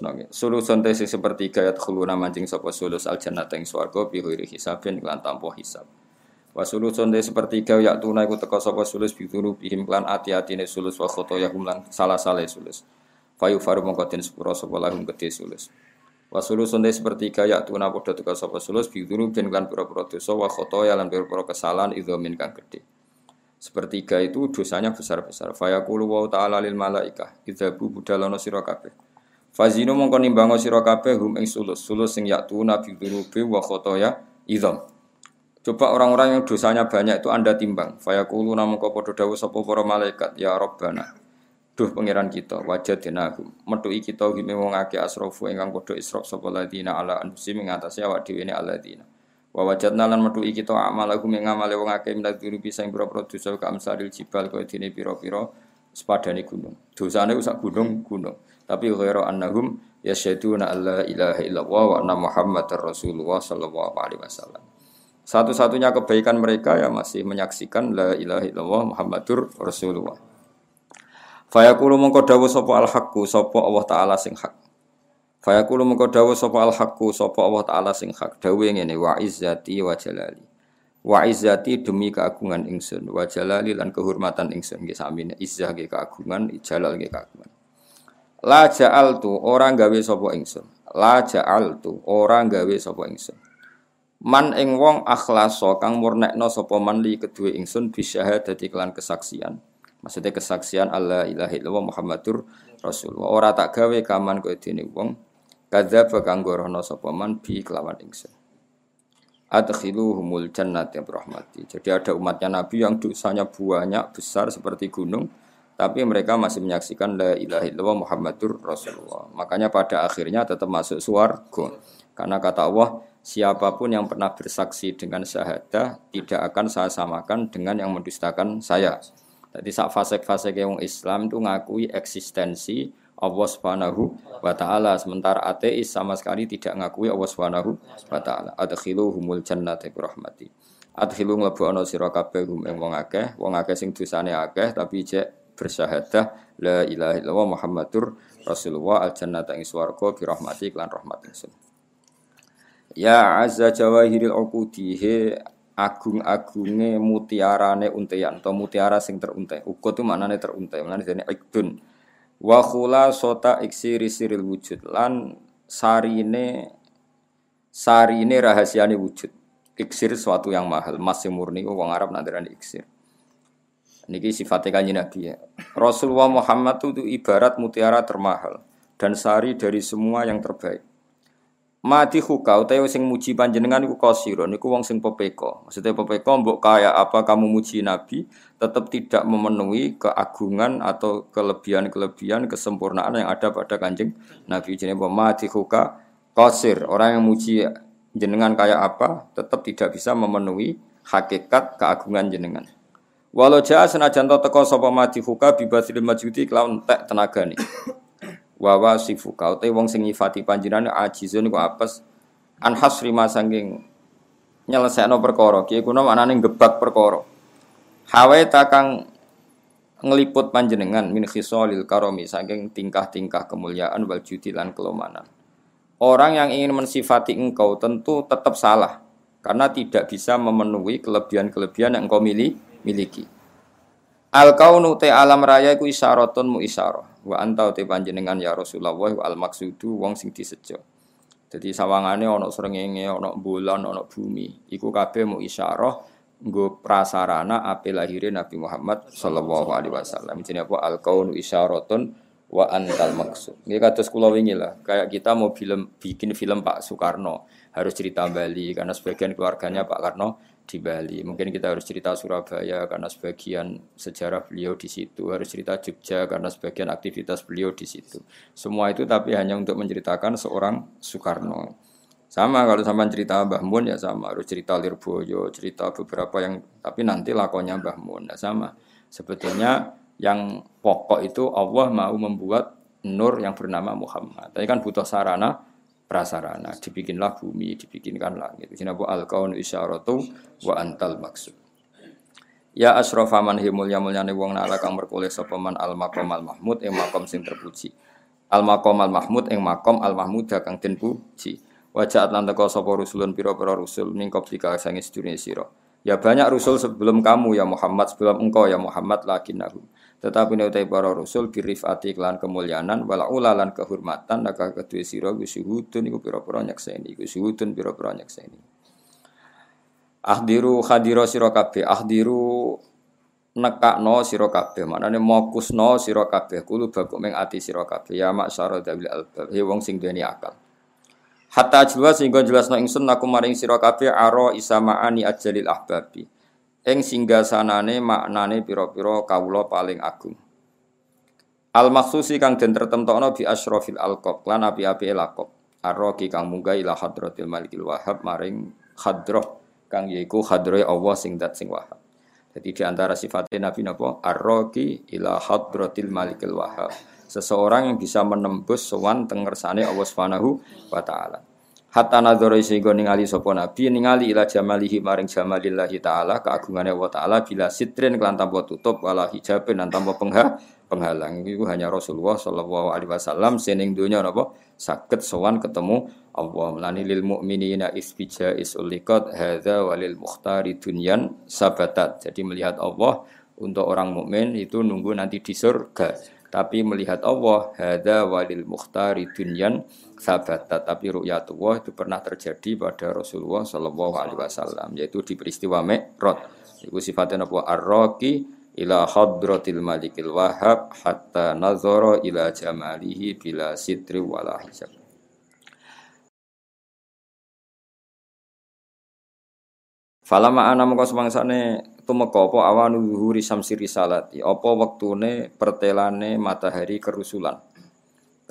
nggih. Sulusun te sing sepertiga ya khuluna mancing sapa sulus al jannah ing swarga bi ghairi hisabin lan tanpa hisab. Wa sulusun te sepertiga ya tuna iku teka sapa sulus bi bihim lan ati-atine sulus wa khotoya lan salah-salah sulus. Fayu faru mongko den sepuro sapa lahum gede sulus. Wa sulusun te sepertiga ya tuna padha teka sapa sulus bi bin lan pira-pira dosa wa khotoya lan pira-pira kesalahan idzamin kang gede. Sepertiga itu dosanya besar-besar. Fayaqulu wa ta'ala lil malaikah idzabu budalono sira. Fazinu mongko nimbango sira kabeh hum ing sulus, sulus sing tuna bi dzunubi wa khotoya idzam. Coba orang-orang yang dosanya banyak itu Anda timbang. Fayaqulu namun kau podo dawu sapa para malaikat, ya Rabbana. Duh pangeran kita, wajah denahum. Metuki kita hime wong akeh asrofu ingkang podo israf sapa ladina ala anfusim ing atase awak dhewe ne aladina. Wa wajadna lan metuki kita amalahum ing amale wong akeh minat dulu bisa ing pira-pira dosa ka amsalil jibal kaya dene pira-pira sepadane gunung. Dosane sak gunung gunung. Tapi ghairu annahum yasyaduna alla ilaha illallah wa anna muhammadar rasulullah sallallahu alaihi wasallam. Satu-satunya kebaikan mereka ya masih menyaksikan la ilaha illallah Muhammadur Rasulullah. Fayaqulu mongko dawuh sapa al haqqu sapa Allah taala sing hak. Fayaqulu mongko dawuh sapa al haqqu sapa Allah taala sing hak. Dawuh ngene wa izzati wa jalali. Wa izzati demi keagungan ingsun, wa jalali lan kehormatan ingsun nggih samine izzah nggih keagungan, jalal nggih keagungan. La ja'altu orang gawe sapa ingsun. La ja'altu orang gawe sapa ingsun Man ing wong akhlaso kang murnekno sapa man li kedue ingsun bisyahadati kelan kesaksian. Maksudnya kesaksian Allah ilaha illallah Muhammadur Rasulullah. Ora tak gawe kaman kowe dene wong kadzdzaba kang gorono sapa man bi kelawan ingsun. Adkhiluhumul jannati rahmati. Jadi ada umatnya Nabi yang dosanya banyak besar seperti gunung, tapi mereka masih menyaksikan la ilaha illallah Muhammadur Rasulullah. Makanya pada akhirnya tetap masuk surga. Karena kata Allah, siapa pun yang pernah bersaksi dengan syahadah tidak akan saya samakan dengan yang mendustakan saya. Jadi saat fase-fase yang Islam itu ngakui eksistensi Allah Subhanahu wa taala sementara ateis sama sekali tidak ngakui Allah Subhanahu wa taala. Adkhiluhumul jannati bi rahmati. Adkhilu mlebu ana sira kabeh wong akeh, wong akeh sing dosane akeh tapi cek bersyahadah la ilaha illallah Muhammadur Rasulullah al jannata ing swarga bi rahmati lan rahmat ingsun. Ya azza jawahiril uqudi agung-agunge mutiarane untean atau mutiara sing teruntai. Ukut itu maknane teruntai, maknane dene ikdun. Wa sota iksiri siril wujud lan sarine sarine rahasiane wujud. Iksir suatu yang mahal, masih murni wong Arab nandarani iksir. Niki sifatnya kanjeng Nabi ya. Rasulullah Muhammad itu ibarat mutiara termahal dan sari dari semua yang terbaik. Mati huka utawa sing muji panjenengan iku kosiro niku wong sing pepeko. Maksudnya pepeko mbok kaya apa kamu muji Nabi tetap tidak memenuhi keagungan atau kelebihan-kelebihan kesempurnaan yang ada pada kanjeng Nabi jenenge mati huka kosir. Orang yang muji jenengan kaya apa tetap tidak bisa memenuhi hakikat keagungan jenengan. Walau jaa senajan teko sapa mati huka bibasil majudi kelawan tek tenagane wa sifuka utai wong sing nyifati panjenengan ajizun iku apes. An hasri masangking nyelesekno perkara. Kiye kuna maknane gebak perkara. Hawe takang ngeliput panjenengan min khisalil karomi saking tingkah-tingkah kemuliaan wal judi lan kelomanan. Orang yang ingin mensifati engkau tentu tetap salah karena tidak bisa memenuhi kelebihan-kelebihan yang engkau miliki. Al kaunu te alam raya iku isyaratun mu isyarah wa anta te panjenengan ya Rasulullah al maksudu wong sing disejo. Jadi sawangane ana srengenge, ana bulan, ana bumi. Iku kabeh mu isyarah nggo prasarana ape lahire Nabi Muhammad sallallahu alaihi wasallam. Jenenge apa al kaunu isyaratun wa antal maksud. Nggih kados kula wingi lah, kayak kita mau film bikin film Pak Soekarno harus cerita Bali karena sebagian keluarganya Pak Karno di Bali. Mungkin kita harus cerita Surabaya karena sebagian sejarah beliau di situ, harus cerita Jogja karena sebagian aktivitas beliau di situ. Semua itu tapi hanya untuk menceritakan seorang Soekarno. Sama kalau sama cerita Mbah Mun ya sama, harus cerita Lirboyo, cerita beberapa yang tapi nanti lakonnya Mbah Mun ya sama. Sebetulnya yang pokok itu Allah mau membuat nur yang bernama Muhammad. Tapi kan butuh sarana prasarana, dibikinlah bumi, dibikinkan langit. Sini bu al kaun isyaratu wa antal maksud. Ya asrofa man himul ya mulyane wong nala kang merkoleh sapa man al maqam al mahmud ing makom sing terpuji. al maqam al mahmud ing makom al mahmud kang den puji wajah lan teko sapa rusulun pira-pira rusul ning koplika sange sedurunge sira ya banyak rusul sebelum kamu ya Muhammad sebelum engkau ya Muhammad lakinnahu tetapi nek para rasul birifati kelan kemuliaan wala ulalan kehormatan naka kedue sira gusyuhudun iku pira-pira nyekseni gusyuhudun pira-pira nyekseni. Ahdiru khadira sira kabeh ahdiru nekakno sira kabeh maknane mokusno sira kabeh kulo bakuk ming ati sira kabeh. Ya maksara dawil albab he wong sing duweni akal. Hatta jelas sehingga jelasno ingsun aku maring sira kabeh aro isamaani ajalil ahbabi. Ing singgasanane maknane pira-pira kawula paling agung. Al maksusi kang den tertemtokno bi asyrafil alqab lan api-api laqab. Arroki kang munggah ila hadratil malikil wahab maring hadrah kang yaiku hadrahe Allah sing dat sing wahab. Jadi di antara sifatnya Nabi napa arroki ila hadratil malikil wahab seseorang yang bisa menembus sowan tengersane Allah Subhanahu wa taala. Hatta nadzara sehingga ningali sapa nabi ningali ila jamalihi maring jamalillahi taala keagungane Allah taala bila sitrin kelan tanpa tutup wala hijabin lan tanpa pengha penghalang. Iku hanya Rasulullah sallallahu alaihi wasallam sening donya napa? Saged sowan ketemu Allah. Melani lil mukminina isbija isulikat hadza walil mukhtari dunyan sabatat. Jadi melihat Allah untuk orang mukmin itu nunggu nanti di surga tapi melihat Allah hada walil mukhtari dunyan sabat tapi ru'yatullah itu pernah terjadi pada Rasulullah Shallallahu alaihi wasallam yaitu di peristiwa Mi'raj. Itu sifatnya apa? Arroki ila hadratil malikil wahab hatta nazara ila jamalihi bila sitri wala hijab Falama ana mengko semangsane tumeka apa awanu zuhuri samsi risalati? Apa wektune pertelane matahari kerusulan?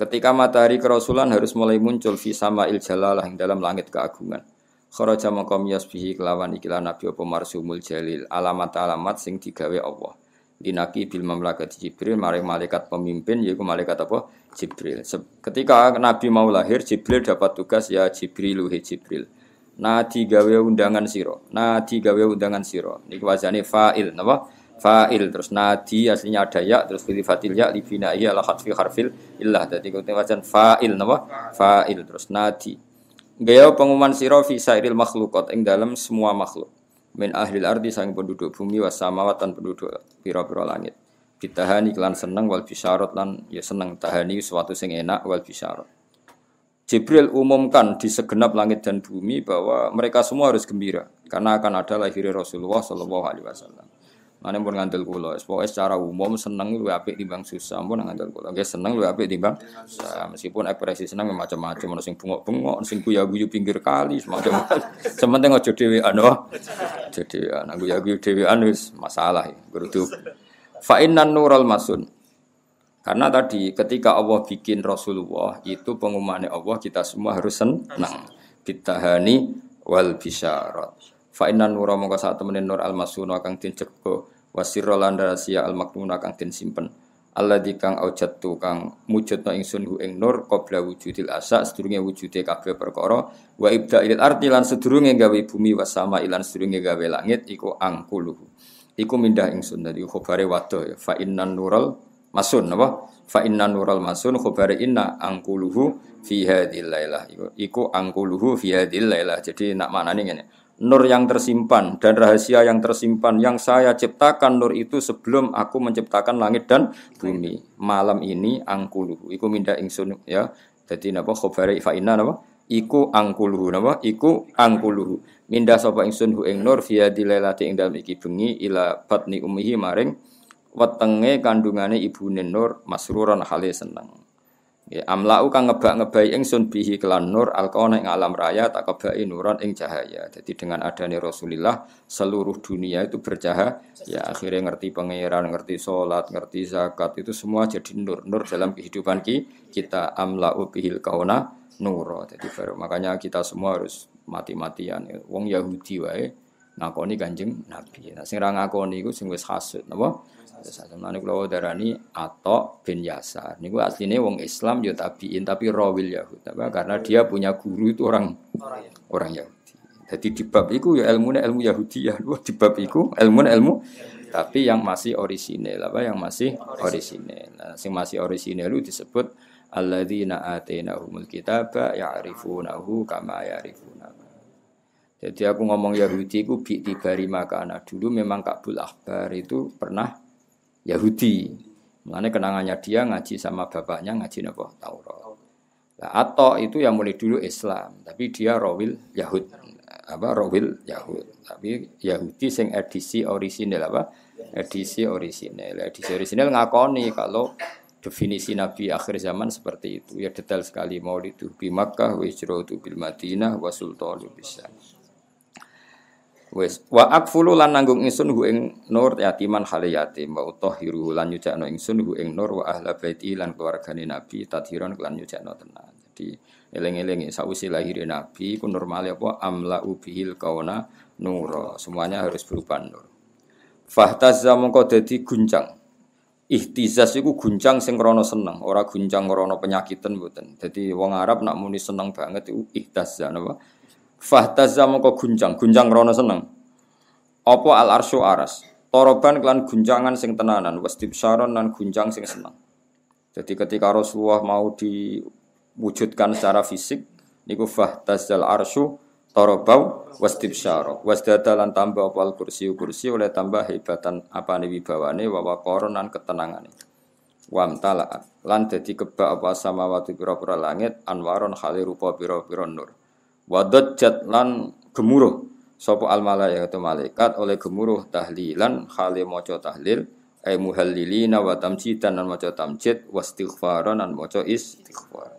Ketika matahari kerusulan harus mulai muncul fi il jalalah yang dalam langit keagungan. Kharaja maqam yasbihi kelawan ikilah nabi apa marsumul jalil alamat-alamat sing digawe Allah. Dinaki bil mamlakat Jibril maring malaikat pemimpin yaitu malaikat apa? Jibril. Ketika nabi mau lahir Jibril dapat tugas ya Jibril Jibril nadi gawe undangan siro nadi gawe undangan siro ini wazane fa'il napa? Fa'il terus nadi aslinya ada ya terus fil fatil ya li bina'i ala khatfi harfil illah. Dadi kuwi fa'il napa? Fa'il terus nadi. Gawe pengumuman siro fi sairil makhluqat? Ing dalam semua makhluk. Min ahli ardi sang penduduk bumi was samawat penduduk pira-pira langit. Ditahani kelan seneng wal bisyarat lan ya seneng. Tahani suatu sing enak wal bisyarat Jibril umumkan di segenap langit dan bumi bahwa mereka semua harus gembira karena akan ada lahirnya Rasulullah Shallallahu Alaihi Wasallam. Mana pun ngandel kulo, pokoknya secara umum seneng lu apik timbang susah, pun ngandel kulo. Gak seneng lu apik timbang susah, meskipun ekspresi seneng macam-macam, ono sing bengok-bengok, sing guyu-guyu pinggir kali, semacam. Sementing aja dhewean, wah. Jadi anak guyu-guyu dhewean wis masalah, berarti. Fa innan nural masun. Karena tadi ketika Allah bikin Rasulullah itu pengumumannya Allah kita semua harus senang. Bitahani wal bisyarat. Fa inna nura mongko saat temenin nur al masuna kang tin ceko wasirra lan al maknuna kang tin simpen. Allah di kang aujatu kang mujudna ingsun hu ing nur qabla wujudil asa sedurunge wujude kabeh perkara wa ibda ilal ardi lan sedurunge gawe bumi wasama ilan sedurunge gawe langit iku angkuluhu. Iku mindah ingsun dadi khobare wadah ya fa innan nural masun apa? Fa inna nural masun khabari inna angkuluhu fi hadhil lailah. Iku angkuluhu fi hadhil lailah. Jadi nak maknane ngene. Nur yang tersimpan dan rahasia yang tersimpan yang saya ciptakan nur itu sebelum aku menciptakan langit dan bumi. Malam ini angkuluhu. Iku minda ingsun ya. Jadi napa? Khabari fa inna napa? Iku angkuluhu napa? Iku angkuluhu. Minda sapa ingsun hu ing nur fi hadhil lailati ing dalem iki bengi ila batni ummihi maring wetenge kandungane ibune Nur masruran hale seneng. Ya, amlau kang ngebak-ngebai ingsun bihi kelan nur alqona ing alam raya tak kebai nuran ing cahaya. Jadi dengan adanya Rasulullah seluruh dunia itu bercahaya. Ya akhirnya ngerti pangeran, ngerti sholat, ngerti zakat itu semua jadi nur nur dalam kehidupan kita amlau bihil kauna nur. Jadi baru makanya kita semua harus mati-matian. Wong Yahudi wae ngakoni kanjeng Nabi. Nah sing ra ngakoni iku sing wis hasud napa? Samane kula darani atau bin Yasar. Niku asline wong Islam ya tabiin tapi rawil Yahud. Karena dia punya guru itu orang orang Yahudi. Jadi di bab iku ya ilmu ilmu Yahudi ya. Di bab iku ilmu ilmu tapi yang masih orisinil apa yang masih orisinil. Nah, sing masih orisinil itu disebut alladzina atainahumul kitaba ya'rifunahu kama ya'rifuna jadi aku ngomong Yahudi ku bi tibari makana dulu memang Kabul Akbar itu pernah Yahudi Mengenai kenangannya dia ngaji sama bapaknya ngaji napa Taurat. Nah, atau itu yang mulai dulu Islam, tapi dia rawil Yahud. Apa rawil Yahud. Tapi Yahudi sing edisi orisinil apa? Edisi orisinil. Edisi orisinil ngakoni kalau definisi Nabi akhir zaman seperti itu. Ya detail sekali mau itu bi Makkah wa bil Madinah wa sultanu bisa. Wes wa akfulu lan nanggung ingsun hu ing nur yatiman hale yatim wa utahhiru lan nyujakno ingsun hu ing nur wa ahla baiti lan keluargane nabi tadhiron lan nyujakno tenan. Jadi eling-eling sausi lahir nabi ku normale apa amla ubihil kauna nur. Semuanya harus berupa nur. Fahtazza mongko dadi guncang. Ihtizaz iku guncang sing krana seneng, ora guncang krana penyakitan mboten. Dadi wong Arab nak muni seneng banget iku ihtazza napa? Fahtazza mongko guncang, guncang rono seneng. Apa al arsyu aras? Toroban klan guncangan sing tenanan, wastibsyaron lan guncang sing seneng. Jadi ketika Rasulullah mau diwujudkan secara fisik, niku fahtazzal arsyu torobau wastibsyaro wasdada lan tambah apa al kursi kursi oleh tambah hebatan apa nih wibawane wawa koronan ketenangan wam talaat lan dadi kebak apa sama waktu pira-pira langit anwaron khali rupa pira-pira nur jat lan gemuruh. Sapa al malaikatu malaikat? Oleh gemuruh tahlilan khali maca tahlil ay muhallilina wa tamjidan lan maca tamjid wa istighfaran lan maca istighfar